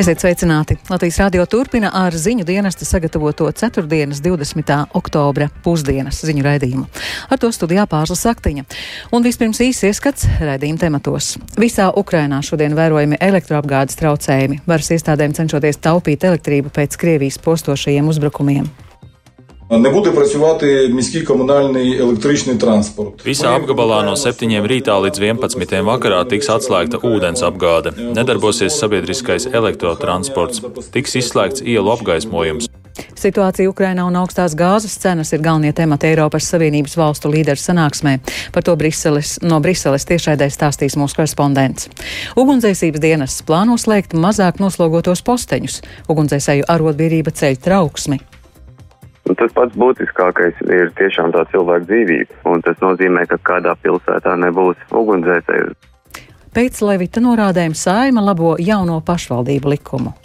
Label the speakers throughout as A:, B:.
A: Esiet sveicināti! Latvijas radio turpina ar ziņu dienesta sagatavoto 4. 20. oktobra pusdienas ziņu raidījumu. Ar to studijā pārsla saktiņa. Un vispirms īsi ieskats raidījuma tematos. Visā Ukrainā šodien vērojami elektroapgādes traucējumi. Varas iestādēm cenšoties taupīt elektrību pēc Krievijas postošajiem uzbrukumiem.
B: Не буде працювати міський комунальний електричний транспорт.
C: Visā apgabalā no 7 rītā līdz 11 vakarā tiks atslēgta ūdens apgāde. Nedarbosies sabiedriskais elektrotransports, tiks izslēgts ielu apgaismojums.
A: Situācija Ukrainā un augstās gāzes cenas ir galvenie temati Eiropas Savienības valstu līderu sanāksmē. Par to Briseles, no Briseles tiešraidē stāstīs mūsu korespondents. Ugunsdzēsības dienas plāno slēgt mazāk noslogotos posteņus. Ugunsdzēsēju arotbiedrība ceļ trauksmi.
D: Un tas pats būtiskākais ir tiešām tā cilvēka dzīvība. Un tas nozīmē, ka kādā pilsētā nebūs ugunsdzēsēju.
A: Pēc Levita norādēm saima labo jauno pašvaldību likumu.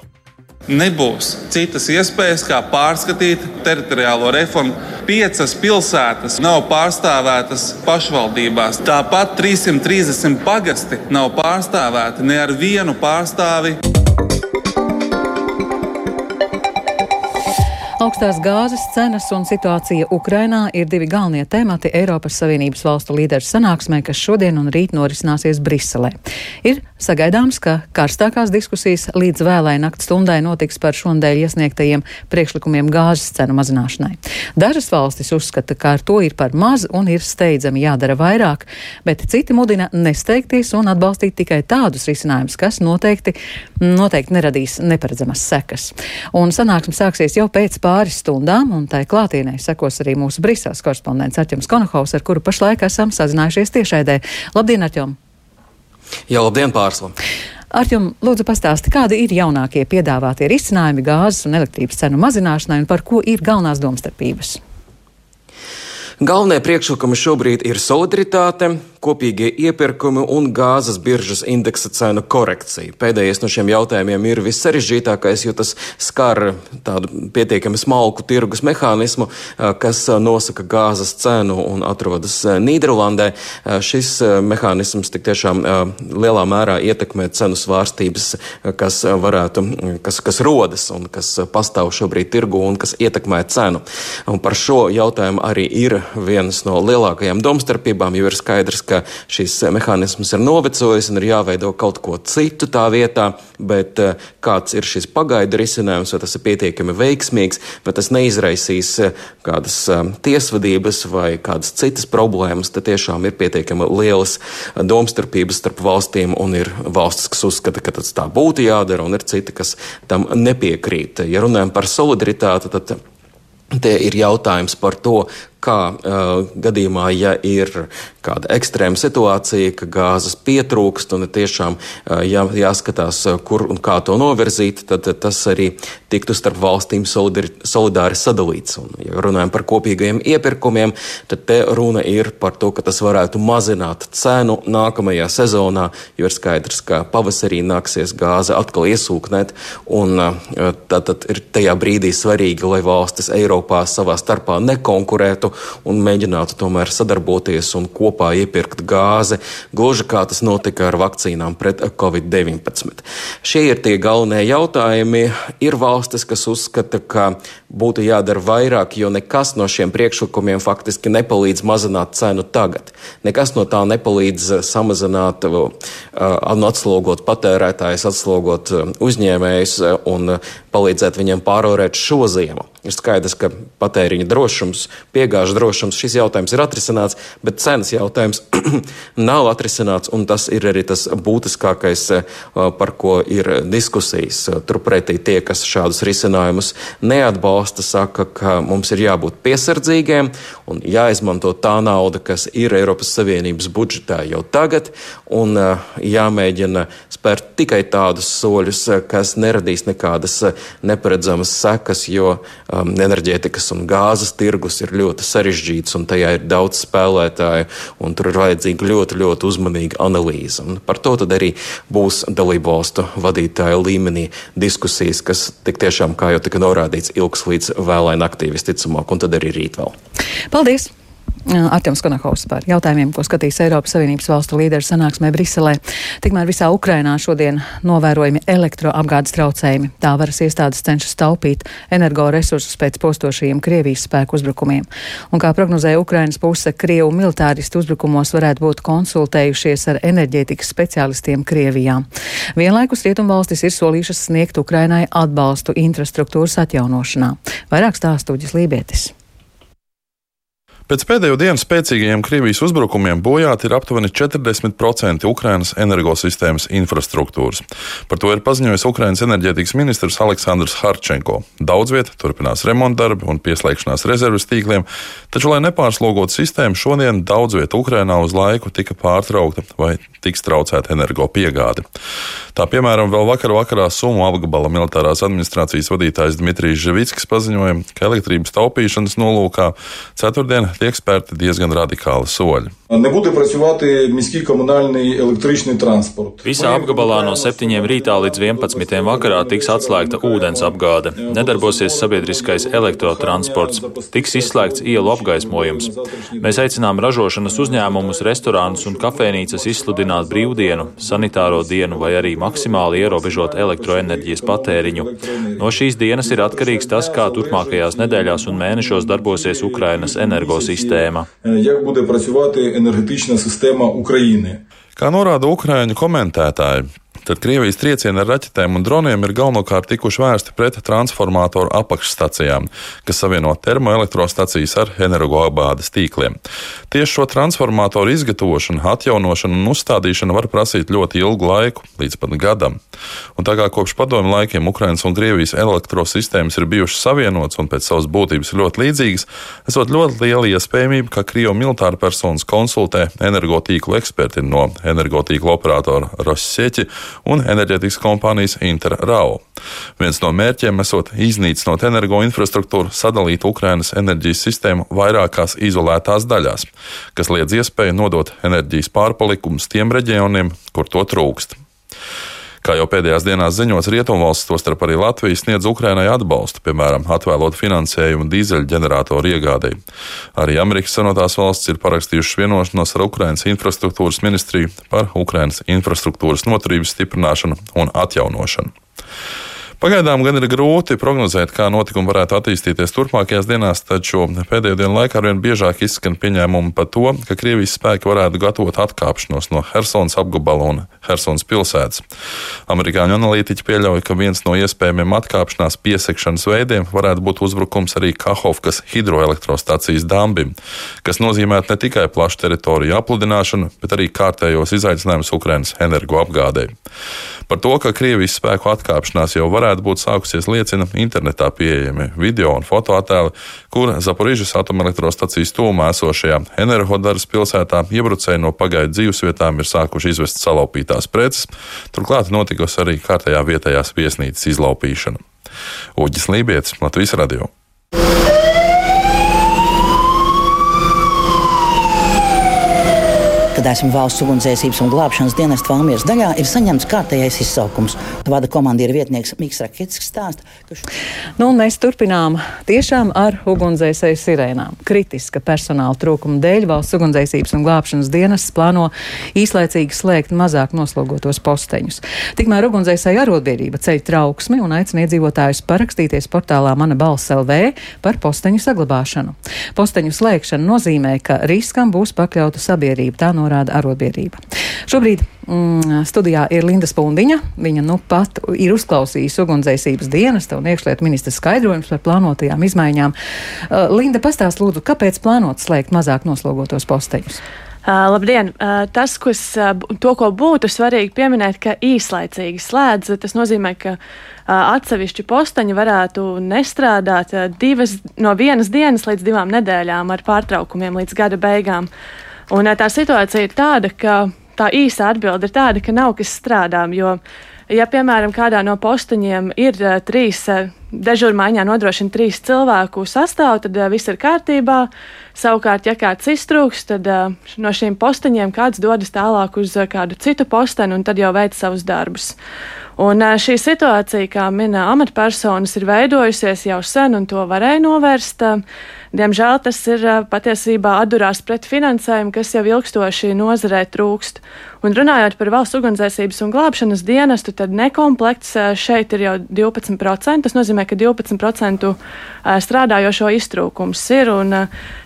E: Nebūs citas iespējas, kā pārskatīt teritoriālo reformu. Piecas pilsētas nav pārstāvētas pašvaldībās. Tāpat 330 pagasti nav pārstāvēti ne ar vienu pārstāvi.
A: Augstās gāzes cenas un situācija Ukrainā ir divi galvenie temati Eiropas Savienības valstu līderu sanāksmē, kas šodien un rīt norisināsies Briselē. Ir sagaidāms, ka karstākās diskusijas līdz vēlai nakts stundai notiks par šonadēļ iesniegtajiem priekšlikumiem gāzes cenu mazināšanai. Dažas valstis uzskata, ka ar to ir par maz un ir steidzami jādara vairāk, bet citi mudina nesteigties un atbalstīt tikai tādus risinājumus, kas noteikti, noteikti neradīs neparedzamas sekas. Un sanāksme sāksies jau pēc pāris stundām, un tai klātienē sekos arī mūsu Briseles korespondents Arķems Konohaus, ar kuru pašlaik esam sazinājušies tiešraidē. Labdien, Arķem!
F: Jā, labdien, pārsla!
A: Arķem, lūdzu pastāsti, kādi ir jaunākie piedāvātie risinājumi gāzes un elektrības cenu mazināšanai un par ko ir galvenās domstarpības?
F: Galvenie priekšlikumi šobrīd ir solidaritāte, kopīgie iepirkumi un gāzes biržas indeksa cenu korekcija. Pēdējais no šiem jautājumiem ir vissarežģītākais, jo tas skar tādu pietiekami smalku tirgus mehānismu, kas nosaka gāzes cenu un atrodas Nīderlandē. Šis mehānisms tik tiešām lielā mērā ietekmē cenu svārstības, kas varētu, kas, kas rodas un kas pastāv šobrīd tirgu un kas ietekmē cenu. Un par šo jautājumu arī ir vienas no lielākajām domstarpībām, jo ir skaidrs, ka šis mehānisms ir novecojis un ir jāveido kaut ko citu tā vietā, bet eh, kāds ir šis pagaidu risinājums, vai tas ir pietiekami veiksmīgs, vai tas neizraisīs eh, kādas eh, tiesvedības vai kādas citas problēmas, tad tiešām ir pietiekami lielas domstarpības starp valstīm un ir valstis, kas uzskata, ka tas tā būtu jādara, un ir citi, kas tam nepiekrīt. Ja runājam par solidaritāti, tad Te ir jautājums par to, kā uh, gadījumā, ja ir kāda ekstrēma situācija, ka gāzes pietrūkst un tiešām uh, jā, jāskatās, kur un kā to novirzīt, tad tas arī tiktu starp valstīm solidari, solidāri sadalīts. Un, ja runājam par kopīgajiem iepirkumiem, tad te runa ir par to, ka tas varētu mazināt cenu nākamajā sezonā, jo ir skaidrs, ka pavasarī nāksies gāze atkal iesūknēt, un uh, tad ir tajā brīdī svarīgi, lai valstis Eiropā savā starpā nekonkurētu un mēģinātu tomēr sadarboties un kopā iepirkt gāzi, gluži kā tas notika ar vakcīnām pret Covid-19. Šie ir tie galvenie jautājumi. Ir valstis, kas uzskata, ka būtu jādara vairāk, jo nekas no šiem priekšlikumiem faktiski nepalīdz mazināt cenu tagad. Nekas no tā nepalīdz samazināt, uh, atslogot patērētājus, atslogot uzņēmējus un palīdzēt viņiem pārvarēt šo ziemu. Ir skaidrs, ka patēriņa drošums, piegāžu drošums, šis jautājums ir atrisināts, bet cenas jautājums nav atrisināts, un tas ir arī tas būtiskākais, eh, par ko ir diskusijas. Turpretī tie, kas šādus risinājumus neatbalsta, saka, ka mums ir jābūt piesardzīgiem un jāizmanto tā nauda, kas ir Eiropas Savienības budžetā jau tagad, un eh, jāmēģina spērt tikai tādus soļus, kas neradīs nekādas neparedzamas sekas, jo um, enerģētikas un gāzes tirgus ir ļoti sarežģīts un tajā ir daudz spēlētāju, un tur ir vajadzīga ļoti, ļoti uzmanīga analīze. Un par to tad arī būs dalību valstu vadītāju līmenī diskusijas, kas tik tiešām, kā jau tika norādīts, ilgs līdz vēlai naktī visticamāk, un tad arī rīt vēl.
A: Paldies! Artjams Konakovs par jautājumiem, ko skatīs Eiropas Savienības valstu līderu sanāksmē Briselē. Tikmēr visā Ukrainā šodien novērojami elektroapgādes traucējumi. Tā varas iestādes cenšas taupīt energoresursus pēc postošajiem Krievijas spēku uzbrukumiem. Un kā prognozēja Ukrainas puse, Krievu militāristu uzbrukumos varētu būt konsultējušies ar enerģētikas speciālistiem Krievijā. Vienlaikus Rietumvalstis ir solījušas sniegt Ukrainai atbalstu infrastruktūras atjaunošanā. Vairāk stāstūģis Lībietis.
G: Pēc pēdējo dienu spēcīgajiem Krievijas uzbrukumiem bojāti ir aptuveni 40% Ukrainas energosistēmas infrastruktūras. Par to ir paziņojis Ukrainas enerģētikas ministrs Aleksandrs Harčenko. Daudz vietā turpinās remontdarbi un pieslēgšanās rezerves tīkliem, taču, lai nepārslogotu sistēmu, šodien daudz vietā Ukrainā uz laiku tika pārtraukta vai tiks traucēta energo piegāde. Tā piemēram, vēl vakar vakarā Sumu apgabala militārās administrācijas vadītājs Dmitrijs Ževickis paziņoja, ka elektrības taupīšanas nolūkā ceturtdien tiek spērti diezgan radikāli soļi.
B: Не буде працювати міський комунальний електричний транспорт.
C: Visā apgabalā no 7 rītā līdz 11 vakarā tiks atslēgta ūdens apgāde. Nedarbosies sabiedriskais elektrotransports, tiks izslēgts ielu apgaismojums. Mēs aicinām ražošanas uzņēmumus, restorānus un kafejnīcas izsludināt brīvdienu, sanitāro dienu vai arī maksimāli ierobežot elektroenerģijas patēriņu. No šīs dienas ir atkarīgs tas, kā turpmākajās nedēļās un mēnešos darbosies Ukrainas energosistēma.
B: Як буде працювати енергетична система України?
G: Kā norāda Ukrāņu komentētāji, tad Krievijas triecieni ar raķetēm un droniem ir galvenokārt tikuši vērsti pret transformatoru apakšstacijām, kas savieno termoelektrostacijas ar energoapgādes tīkliem. Tieši šo transformatoru izgatavošanu, atjaunošanu un uzstādīšanu var prasīt ļoti ilgu laiku, līdz pat gadam. Un tā kā kopš padomju laikiem Ukrainas un Krievijas elektrosistēmas ir bijušas savienotas un pēc savas būtības ļoti līdzīgas, esot ļoti liela iespējamība, ka Krievu militāra personas konsultē energotīklu eksperti no energotīklu operatora Rossieķi un enerģētikas kompānijas Interrao. Viens no mērķiem esot iznīcinot energoinfrastruktūru, sadalīt Ukrainas enerģijas sistēmu vairākās izolētās daļās, kas liedz iespēju nodot enerģijas pārpalikumus tiem reģioniem, kur to trūkst. Kā jau pēdējās dienās ziņots, Rietumvalsts, tostarp arī Latvija, sniedz Ukrainai atbalstu, piemēram, atvēlot finansējumu dīzeļģeneratoru iegādēji. Arī Amerikas Savienotās valsts ir parakstījušas vienošanos ar Ukrainas infrastruktūras ministriju par Ukrainas infrastruktūras noturības stiprināšanu un atjaunošanu. Pagaidām gan ir grūti prognozēt, kā notikumi varētu attīstīties turpmākajās dienās, taču pēdējo dienu laikā arvien biežāk izskan pieņēmumi par to, ka Krievijas spēki varētu gatavot atkāpšanos no Helsonas apgabala un Helsonas pilsētas. Amerikāņu analītiķi pieļauj, ka viens no iespējamiem atkāpšanās piesekšanas veidiem varētu būt uzbrukums arī Kahovkas hidroelektrostacijas dambim, kas nozīmētu ne tikai plašu teritoriju apludināšanu, bet arī kārtējos izaicinājumus Ukrainas energoapgādēji. Par to, ka Krievijas spēku atkāpšanās jau varētu būt sākusies, liecina internetā pieejami video un fotoattēli, kur Zaporīžas atomelektrostacijas tūmā esošajā Energodaras pilsētā iebrucēji no pagaidu dzīvesvietām ir sākuši izvest salaupītās preces, turklāt notikusi arī kārtējā vietējās viesnīcas izlaupīšana. Uģis Lībijams, Latvijas Radio.
H: Esmu valsts ugunsdzēsības un glābšanas dienesta Valmieras daļā, ir saņemts kārtējais izsaukums. Vada komandieru vietnieks Mikls Rakits stāsta, ka. Š...
A: Nu, mēs turpinām tiešām ar ugunsdzēsēju sirēnām. Kritiska personāla trūkuma dēļ valsts ugunsdzēsības un glābšanas dienests plāno īslaicīgi slēgt mazāk noslogotos posteņus. Tikmēr ugunsdzēsēja arotbiedrība ceļ trauksmi un aicina iedzīvotājus parakstīties portālā Mana balss LV par posteņu saglabāšanu. Posteņu slēgšana nozīmē, ka riskam būs pakļauta sabiedrība. Tā norāda arotbiedrība. Šobrīd mm, studijā ir Linda Spundiņa. Viņa nu pat ir uzklausījusi ugunsdzēsības dienesta un iekšlietu ministra skaidrojums par plānotajām izmaiņām. Uh, Linda, pastāst lūdzu, kāpēc plānot slēgt mazāk noslogotos posteņus?
I: Uh, labdien! Uh, tas, kas, uh, to, ko būtu svarīgi pieminēt, ka īslaicīgi slēdz, tas nozīmē, ka uh, atsevišķi posteņi varētu nestrādāt uh, divas, no vienas dienas līdz divām nedēļām ar pārtraukumiem līdz gada beigām. Un tā situācija ir tāda, ka tā īsa atbilde ir tāda, ka nav kas strādā. Jo, ja, piemēram, kādā no posteņiem ir uh, trīs, uh, dežūrmaiņā nodrošina trīs cilvēku sastāvu, tad uh, viss ir kārtībā. Savukārt, ja kāds iztrūks, tad no šiem posteņiem kāds dodas tālāk uz kādu citu posteni un tad jau veic savus darbus. Un šī situācija, kā minēja amatpersonas, ir veidojusies jau sen, un to varēja novērst. Diemžēl tas ir patiesībā atdurās pret finansējumu, kas jau ilgstoši nozarē trūkst. Un runājot par valsts ugunsdzēsības un glābšanas dienestu, tad nekomplekts šeit ir jau 12%. Tas nozīmē, ka 12% strādājošo iztrūkums ir. Un,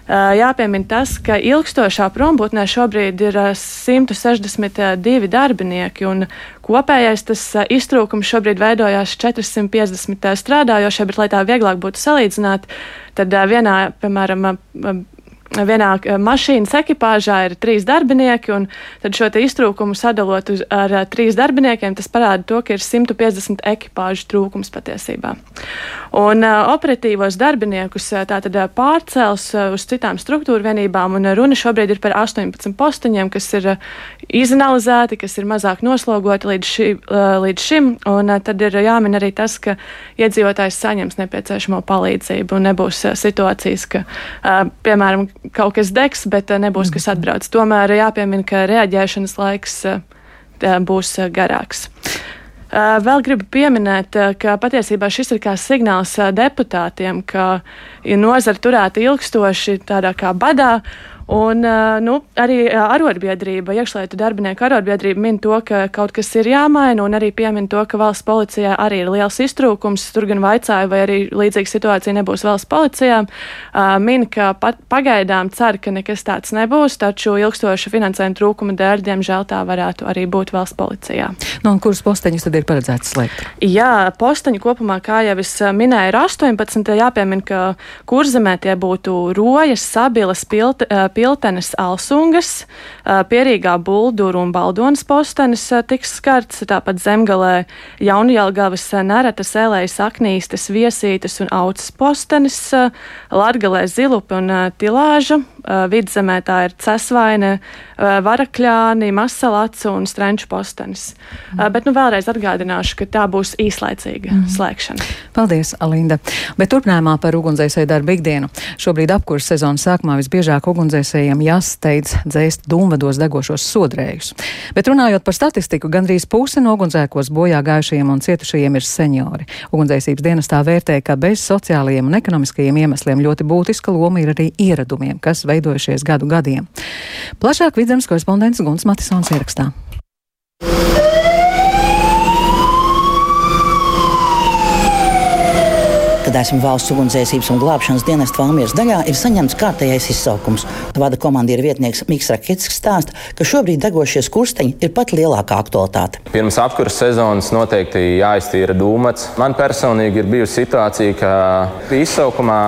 I: jāpiemina tas, ka ilgstošā prombūtnē šobrīd ir 162 darbinieki, un kopējais tas iztrūkums šobrīd veidojās 450 strādājošie, bet, lai tā vieglāk būtu salīdzināt, tad vienā, piemēram, vienā eh, mašīnas ekipāžā ir trīs darbinieki, un tad šo iztrūkumu sadalot uz, ar uh, trīs darbiniekiem, tas parāda to, ka ir 150 ekipāžu trūkums patiesībā. Un uh, operatīvos darbiniekus uh, tātad uh, pārcels uh, uz citām struktūra vienībām, un uh, runa šobrīd ir par 18 posteņiem, kas ir uh, izanalizēti, kas ir mazāk noslogoti līdz, ši, uh, līdz šim, un uh, tad ir jāmin arī tas, ka iedzīvotājs saņems nepieciešamo palīdzību, un nebūs uh, situācijas, ka, uh, piemēram, kaut kas degs, bet eh, nebūs kas atbrauc. Tomēr jāpiemina, ka reaģēšanas laiks eh, būs eh, garāks. Vēl gribu pieminēt, ka patiesībā šis ir kā signāls deputātiem, ka ja nozara turēta ilgstoši tādā kā badā, Un nu, arī arotbiedrība, iekšlietu darbinieku arotbiedrība min to, ka kaut kas ir jāmaina, un arī piemin to, ka valsts policijā arī ir liels iztrūkums. Tur gan vaicāja, vai arī līdzīga situācija nebūs valsts policijā. Min, ka pagaidām cer, ka nekas tāds nebūs, taču ilgstoša finansējuma trūkuma dēļ, diemžēl, tā varētu arī būt valsts policijā.
A: Nu, un kurus posteņus tad ir paredzēts slēgt?
I: Jā, posteņi kopumā, kā jau es minēju, ir 18. Jāpiemina, ka kurzemē tie būtu rojas, sabilas, pilti Piltenes Alsungas, Pierīgā Bulduru un Baldonas postenis tiks skarts, tāpat zemgalē Jaunjēlgavas Neretas, Elējas, Aknīstes, Viesītes un Aucas postenis, Latgalē Zilupi un Tilāža, vidzemē tā ir Cesvaine, Varakļāni, Masalats un Strenču postenis. Mm. Bet nu vēlreiz atgādināšu, ka tā būs īslaicīga mm. slēgšana.
A: Paldies, Alinda. Bet turpinājumā par ugunsdzēsēju darbu ikdienu. Šobrīd apkurss sezonas sākumā visbiežāk ugunsdzēsēju ugunsdzēsējiem jāsteidz dzēst dūmvados degošos sodrējus. Bet runājot par statistiku, gandrīz puse no ugunsdzēkos bojā gājušajiem un cietušajiem ir seniori. Ugunsdzēsības dienestā vērtē, ka bez sociālajiem un ekonomiskajiem iemesliem ļoti būtiska loma ir arī ieradumiem, kas veidojušies gadu gadiem. Plašāk vidzemes korespondents Guns Matisons ierakstā.
H: Kad esmu valsts ugunsdzēsības un glābšanas dienesta Valmieras daļā, ir saņemts kārtējais izsaukums. Vada komandieru vietnieks Mikls Rakets stāsta, ka šobrīd degošie kursteņi ir pat lielākā aktualitāte.
J: Pirms apkurses sezonas noteikti jāiztīra dūmats. Man personīgi ir bijusi situācija, ka izsaukumā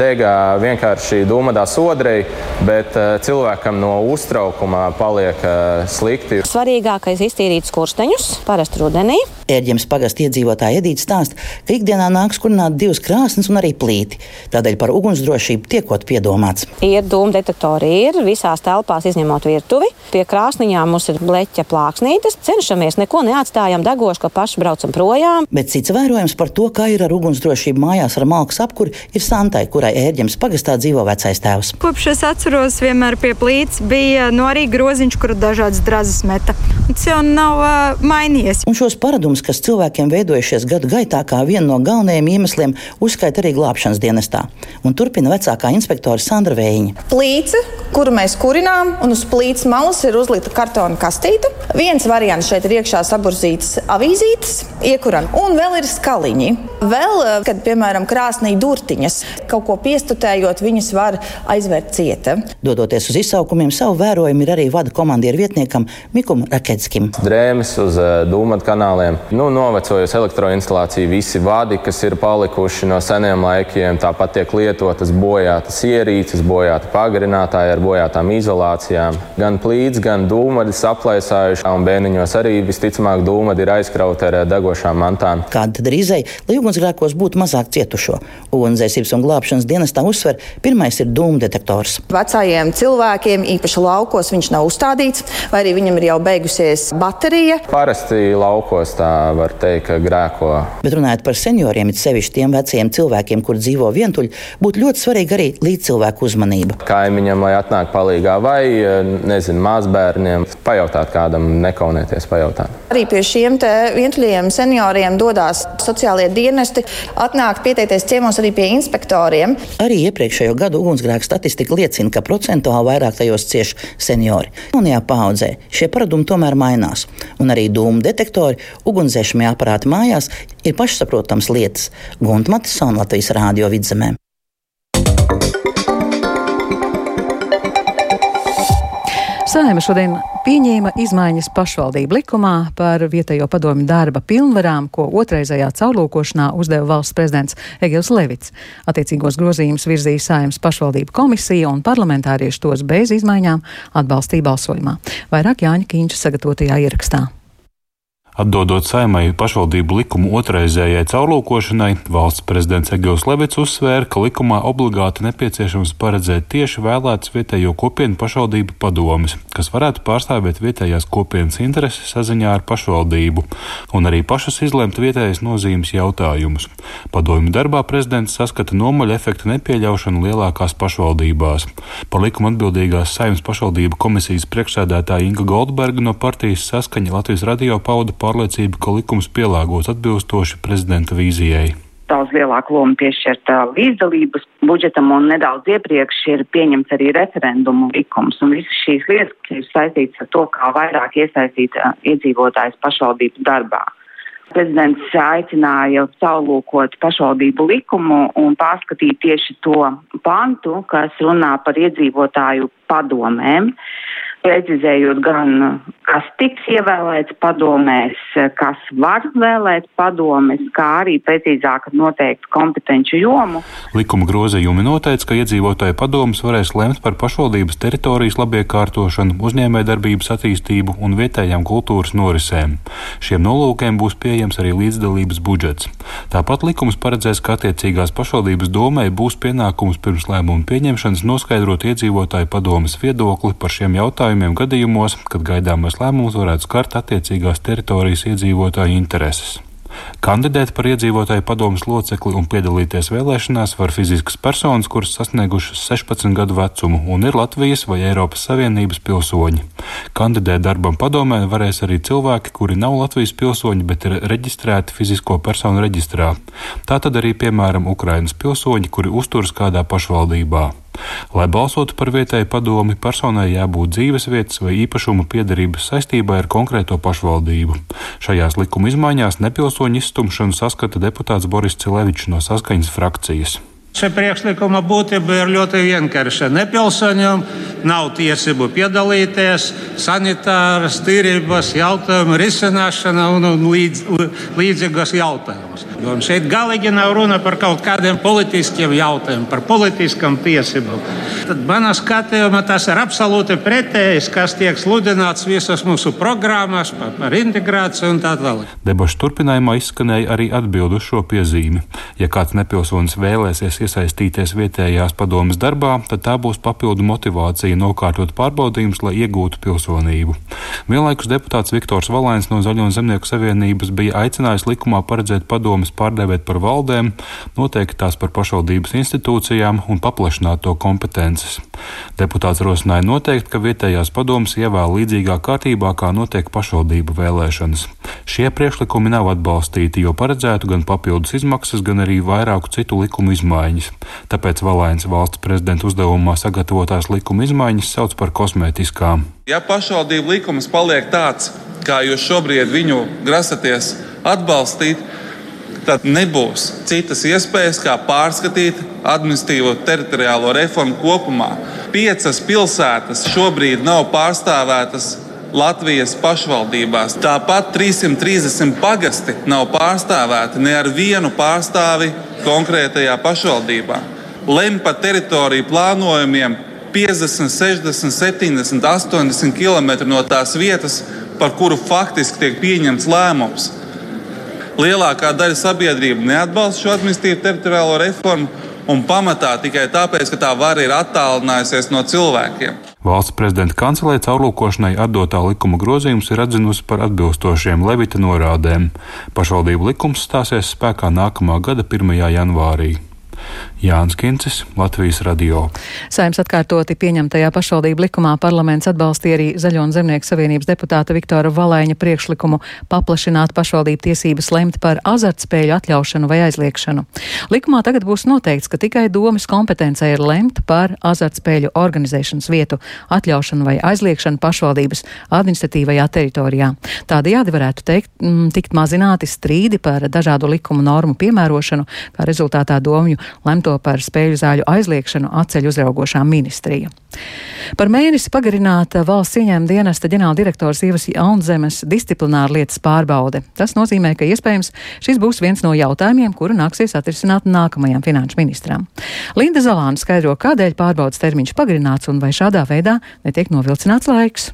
J: degā vienkārši dūmadā sodrei, bet eh, cilvēkam no uztraukuma paliek eh, slikti.
K: Svarīgākais ir iztīrīt skursteņus, parasti rudenī.
H: Ērģemes pagasta iedzīvotāja Edīte stāsta, ka ikdienā nāks kurināt divas krāsnes un arī plīti. Tādēļ par ugunsdrošību tiekot piedomāts.
K: Ir dūmu detektori, ir visās telpās, izņemot virtuvi. Pie krāsniņām mums ir bleķa plāksnītes. Cenšamies neko neatstājam degošu, ka paši braucam projām.
H: Bet cits vērojums par to, kā ir ar ugunsdrošību mājās ar malkas apkuri, ir Santai, kurai ērģems pagastā dzīvo vecais tēvs.
L: Kopš es atceros, vienmēr pie plīts bija no nu, arī groziņš, kur dažādas drazas meta. Tas jau nav uh, mainījies.
H: Un šos paradumus, kas cilvēkiem veidojušies gadu gaitā, kā vienu no galvenajiem iemesliem, uzskaita arī glābšanas dienestā. Un turpina vecākā inspektore Sandra Vējiņa.
M: Plīce, kuru mēs kurinām, un uz plīces malas ir uzlikta kartona kastīte. Viens variants šeit ir iekšā saburzītas avīzītes, iekuram, un vēl ir skaliņi. Vēl, eh, kad, piemēram, krāsnī durtiņas, kaut ko piestutējot, viņas var aizvērt cieta.
H: Dodoties uz izsaukumiem, savu vērojumu ir arī vada komandieru vietniekam Mikum Raketskim.
J: Drēmes uz uh, dūmatu kanāliem, nu, novecojusi elektroinstalācija, visi vadi, kas ir palikuši no seniem laikiem, tāpat tiek lietotas bojātas ierīces, bojāti pagarinātāji ar bojātām izolācijām. Gan plīts, gan dūmaļi aplaisājuši, un bēniņos arī visticamāk dūmaļi ir aizkrauti ar degošām mantām.
H: Kāda tad ir izēja, lai ugunsgrēkos būtu mazāk cietušo? Ugunsdzēsības un glābšanas dienestā uzsver, pirmais ir dūmu detektors.
M: Vecajiem cilvēkiem, īpaši laukos, viņš nav uzstādīts, vai arī viņam ir jau beigusies baterija.
J: Parasti laukos tā var teikt, ka grēko.
H: Bet runājot par senioriem, it sevišķi tiem veciem cilvēkiem, kur dzīvo vientuļi, būtu ļoti svarīga arī līdzcilvēku uzmanība.
J: Kaimiņam, lai atnāk palīgā, vai nezinu, mazbērniem, pajautāt kādam, nekaunēties pajautāt.
M: Arī pie šiem vientuļiem senioriem dodas sociālie dienesti, atnāk pieteikties ciemos arī pie inspektoriem.
H: Arī iepriekšējo gadu ugunsgrēku statistika liecina, ka procentuāli vairāk tajos cieš seniori. Jaunajā paudzē šie paradumi tomēr mainās, un arī dūmu detektori, ugunsdzēsmie aparāti mājās ir pašsaprotams lietas. Gunta Matisona Latvijas Rādio vidzemē.
A: Saima šodien pieņēma izmaiņas pašvaldību likumā par vietējo padomu darba pilnvarām, ko otrreizējā caurlūkošanā uzdeva valsts prezidents Egils Levits. Attiecīgos grozījumus virzīja Saimas pašvaldību komisija un parlamentārieši tos bez izmaiņām atbalstīja balsojumā. Vairāk Jāņa Kīņša sagatavotajā ierakstā.
N: Atdodot saimai pašvaldību likumu otrreizējai caurlūkošanai, valsts prezidents Egils Levits uzsvēra, ka likumā obligāti nepieciešams paredzēt tieši vēlētas vietējo kopienu pašvaldību padomes, kas varētu pārstāvēt vietējās kopienas intereses saziņā ar pašvaldību un arī pašas izlemt vietējas nozīmes jautājumus. Padomju darbā prezidents saskata nomaļa efekta nepieļaušanu lielākās pašvaldībās. Par likumu atbildīgās saimnes pašvaldību komisijas priekšsēdētāja Inga Goldberga no partijas saskaņa Latvijas radio pauda pārliecība, ka likums pielāgots atbilstoši prezidenta vīzijai
O: daudz lielāku lomu piešķirt līdzdalības budžetam, un nedaudz iepriekš ir pieņemts arī referendumu likums. Un visas šīs lietas ir saistītas ar to, kā vairāk iesaistīt iedzīvotājs pašvaldību darbā. Prezidents aicināja caurlūkot pašvaldību likumu un pārskatīt tieši to pantu, kas runā par iedzīvotāju padomēm precizējot gan, kas tiks ievēlēts padomēs, kas var vēlēt padomēs, kā arī precīzāk noteikt kompetenci jomu.
N: Likuma grozījumi noteica, ka iedzīvotāju padomus varēs lemt par pašvaldības teritorijas labiekārtošanu, uzņēmējdarbības attīstību un vietējām kultūras norisēm. Šiem nolūkiem būs pieejams arī līdzdalības budžets. Tāpat likums paredzēs, ka attiecīgās pašvaldības domai būs pienākums pirms lēmumu pieņemšanas noskaidrot iedzīvotāju padomas viedokli par šiem jautājumiem gadījumos, kad gaidāmais lēmums varētu skart attiecīgās teritorijas iedzīvotāju intereses. Kandidēt par iedzīvotāju padomus locekli un piedalīties vēlēšanās var fiziskas personas, kuras sasniegušas 16 gadu vecumu un ir Latvijas vai Eiropas Savienības pilsoņi. Kandidēt darbam padomē varēs arī cilvēki, kuri nav Latvijas pilsoņi, bet ir reģistrēti fizisko personu reģistrā. Tātad arī, piemēram, Ukrainas pilsoņi, kuri uzturas kādā pašvaldībā. Lai balsotu par vietēju padomi, personai jābūt dzīves vietas vai īpašuma piedarības saistībā ar konkrēto pašvaldību. Šajās likuma izmaiņās nepilsoņu izstumšanu saskata deputāts Boris Cilevičs no saskaņas frakcijas.
P: Šī priekšlikuma būtība ir ļoti vienkārša. Nepilsoņiem nav tiesību piedalīties sanitāras, tīrības jautājumu risināšanā un, un līdz, līdzīgas jautājumus. Un šeit galīgi nav runa par kaut kādiem politiskiem jautājumiem, par politiskām tiesībām. Tad manā skatījumā tas ir absolūti pretējs, kas tiek sludināts visas mūsu programmas par, par integrāciju un tā tālāk.
N: Debašu turpinājumā izskanēja arī atbildu šo piezīmi. Ja kāds nepilsonis vēlēsies iesaistīties vietējās padomas darbā, tad tā būs papildu motivācija nokārtot pārbaudījumus, lai iegūtu pilsonību. Vienlaikus deputāts Viktors Valēns no Zaļo un Zemnieku savienības bija aicinājis likumā paredzēt padomas pārdēvēt par valdēm, noteikt tās par pašvaldības institūcijām un paplašināt to kompetences. Deputāts rosināja noteikt, ka vietējās padomas ievēl līdzīgā kārtībā, kā notiek pašvaldību vēlēšanas. Šie priekšlikumi nav atbalstīti, jo paredzētu gan papildus izmaksas, gan arī vairāku citu likumu izmaiņu izmaiņas. Tāpēc Valēns valsts prezidenta uzdevumā sagatavotās likuma izmaiņas sauc par kosmētiskām.
E: Ja pašvaldību likums paliek tāds, kā jūs šobrīd viņu grasaties atbalstīt, tad nebūs citas iespējas, kā pārskatīt administratīvo teritoriālo reformu kopumā. Piecas pilsētas šobrīd nav pārstāvētas Latvijas pašvaldībās. Tāpat 330 pagasti nav pārstāvēti ne ar vienu pārstāvi konkrētajā pašvaldībā. Lem par teritoriju plānojumiem 50, 60, 70, 80 km no tās vietas, par kuru faktiski tiek pieņemts lēmums. Lielākā daļa sabiedrība neatbalsta šo administratīvo teritoriālo reformu un pamatā tikai tāpēc, ka tā vara ir attālinājusies no cilvēkiem.
N: Valsts prezidenta kancelē caurlūkošanai atdotā likuma grozījums ir atzinusi par atbilstošiem Levita norādēm. Pašvaldību likums stāsies spēkā nākamā gada 1. janvārī. Jānis Kincis, Latvijas radio.
A: Saimnes atkārtoti pieņemtajā pašvaldību likumā parlaments atbalstīja arī Zaļo un Zemnieku savienības deputāta Viktora Valēņa priekšlikumu paplašināt pašvaldību tiesības lemt par azartspēļu atļaušanu vai aizliekšanu. Likumā tagad būs noteikts, ka tikai domas kompetencē ir lemt par azartspēļu organizēšanas vietu atļaušanu vai aizliekšanu pašvaldības administratīvajā teritorijā. Tādējādi varētu teikt, m, mm, tikt mazināti strīdi par dažādu likumu normu piemērošanu, kā rezultātā domju lemto par spēļu zāļu aizliekšanu atceļ uzraugošā ministrija. Par mēnesi pagarināta valsts ieņēmuma dienesta ģenerāldirektors Ievas Jaunzemes disciplināra lietas pārbaude. Tas nozīmē, ka iespējams šis būs viens no jautājumiem, kuru nāksies atrisināt nākamajam finanšu ministram. Linda Zalāna skaidro, kādēļ pārbaudas termiņš pagarināts un vai šādā veidā netiek novilcināts laiks.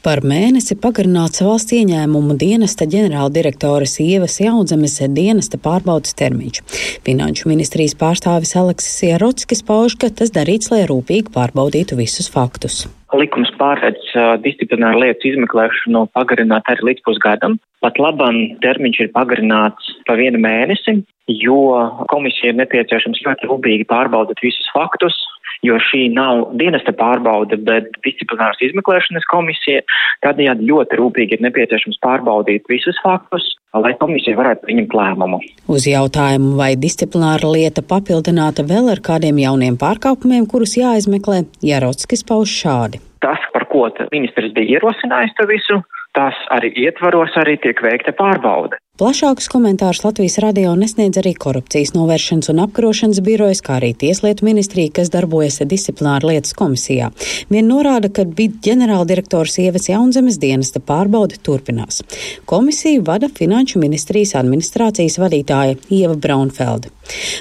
Q: Par mēnesi pagarināts valsts ieņēmumu dienesta ģenerāldirektoras Ievas Jaunzemes dienesta pārbaudas termiņš. Finanšu ministrijas pārstāvis Aleksis Ierotskis pauž, ka tas darīts, lai rūpīgi pārbaudītu visus faktus.
R: Likums pārredz uh, disciplināru lietu izmeklēšanu pagarināt arī līdz pusgadam. Pat labam termiņš ir pagarināts pa vienu mēnesi, jo komisija ir nepieciešams ļoti rūpīgi pārbaudīt visus faktus, jo šī nav dienesta pārbaude, bet disciplināras izmeklēšanas komisija. Tādējādi ļoti rūpīgi ir nepieciešams pārbaudīt visus faktus, lai komisija varētu pieņemt lēmumu.
Q: Uz jautājumu, vai disciplināra lieta papildināta vēl ar kādiem jauniem pārkāpumiem, kurus jāizmeklē, Jarotskis pauž šādi.
R: Tas, par ko ministrs bija ierosinājis to visu, tas arī ietvaros arī tiek veikta pārbaude.
Q: Plašākus komentārus Latvijas radio nesniedz arī korupcijas novēršanas un apkarošanas birojas, kā arī Tieslietu ministrija, kas darbojas disciplināra lietas komisijā. Vien norāda, ka bija ģenerāldirektors Ievas Jaunzemes dienesta pārbaude turpinās. Komisiju vada Finanšu ministrijas administrācijas vadītāja Ieva Braunfelde.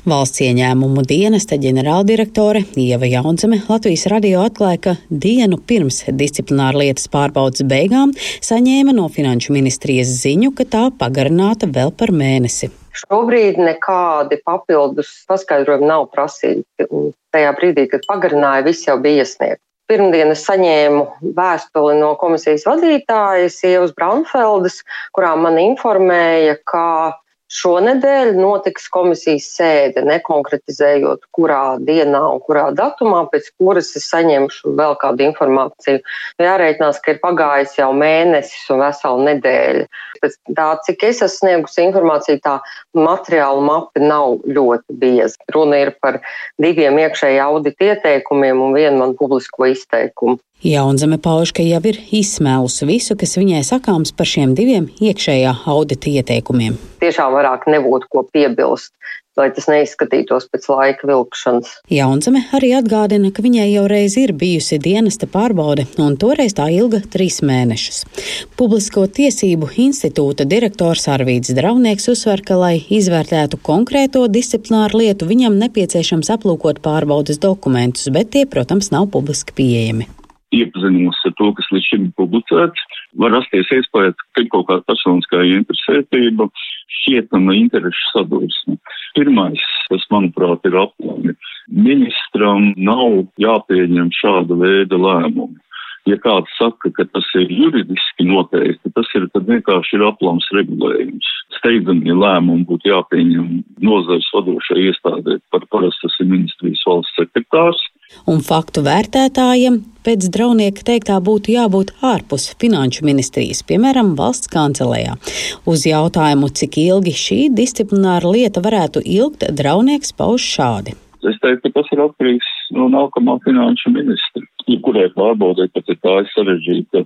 Q: Valsts ieņēmumu dienesta ģenerāldirektore Ieva Jaunzeme Latvijas radio atklāja, ka dienu pirms disciplināra lietas pārbaudas beigām saņēma no Finanšu ministrijas ziņu, ka tā pagarināja pagarināta vēl par mēnesi.
S: Šobrīd nekādi papildus paskaidrojumi nav prasīti. Un tajā brīdī, kad pagarināja, viss jau bija iesniegts. Pirmdien es saņēmu vēstuli no komisijas vadītājas Ievas Braunfeldes, kurā man informēja, ka Šonedēļ notiks komisijas sēde, nekonkretizējot, kurā dienā un kurā datumā, pēc kuras es saņemšu vēl kādu informāciju. Jārēķinās, ka ir pagājis jau mēnesis un vesela nedēļa. Pēc tā, cik es esmu sniegusi informāciju, tā materiāla mape nav ļoti bieza. Runa ir par diviem iekšēji audita ieteikumiem un vienu man publisko izteikumu.
Q: Jaunzeme pauž, ka jau ir izsmēlusi visu, kas viņai sakāms par šiem diviem iekšējā audita ieteikumiem.
S: Tiešām vairāk nebūtu ko piebilst, lai tas neizskatītos pēc laika vilkšanas.
Q: Jaunzeme arī atgādina, ka viņai jau reiz ir bijusi dienesta pārbaude, un toreiz tā ilga trīs mēnešus. Publisko tiesību institūta direktors Arvīts Draunieks uzsver, ka, lai izvērtētu konkrēto disciplināru lietu, viņam nepieciešams aplūkot pārbaudas dokumentus, bet tie, protams, nav publiski pieejami
T: iepazinos ar to, kas līdz šim ir publicēts, var rasties iespējas, ka ir kaut kāda personiskā interesētība, šķietama interešu sadursme. Pirmais, kas, manuprāt, ir aplami. Ministram nav jāpieņem šāda veida lēmumi. Ja kāds saka, ka tas ir juridiski noteikti, tas ir vienkārši ir aplams regulējums. Steidzamie lēmumi būtu jāpieņem nozars vadošai iestādē, par parasti tas ir ministrijas valsts sekretārs
Q: un faktu vērtētājiem pēc draunieka teiktā būtu jābūt ārpus finanšu ministrijas, piemēram, valsts kancelējā. Uz jautājumu, cik ilgi šī disciplināra lieta varētu ilgt, draunieks pauž šādi.
T: Es teiktu, ka tas ir atkarīgs no nākamā finanšu ministra. Jebkurai pārbaudē, pat ir tā sarežģīta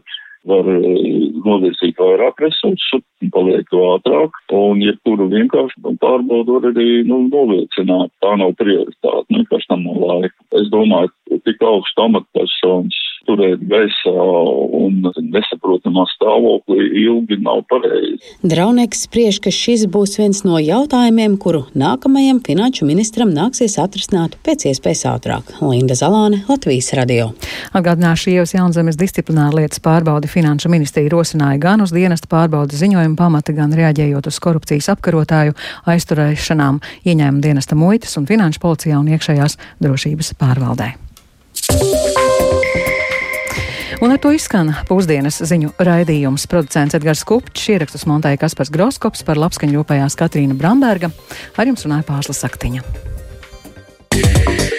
T: var eh, novirzīt vairāk resursu, paliek ātrāk, un jebkuru ja vienkārši pārbaudu var arī nu, novilcināt. Tā nav prioritāte, vienkārši tam nav laika. Es domāju, tik augstu amatpersonas turēt gaisā un nesaprotamā stāvoklī ilgi nav pareizi.
Q: Draunieks spriež, ka šis būs viens no jautājumiem, kuru nākamajam finanšu ministram nāksies atrisināt pēc iespējas ātrāk. Linda Zalāne, Latvijas radio.
A: Atgādināšu, Ievas Jaunzemes disciplināra lietas pārbaudi Finanšu ministrija rosināja gan uz dienesta pārbaudas ziņojumu pamata, gan reaģējot uz korupcijas apkarotāju aizturēšanām ieņēmuma dienesta muitas un finanšu policijā un iekšējās drošības pārvaldē. Un ar to izskan pusdienas ziņu raidījums. Producents Edgars Kupčs, ierakstus montēja Kaspars Groskops, par labskaņu ļopējās Katrīna Bramberga. Ar jums runāja Pārsla Saktiņa. Yeah.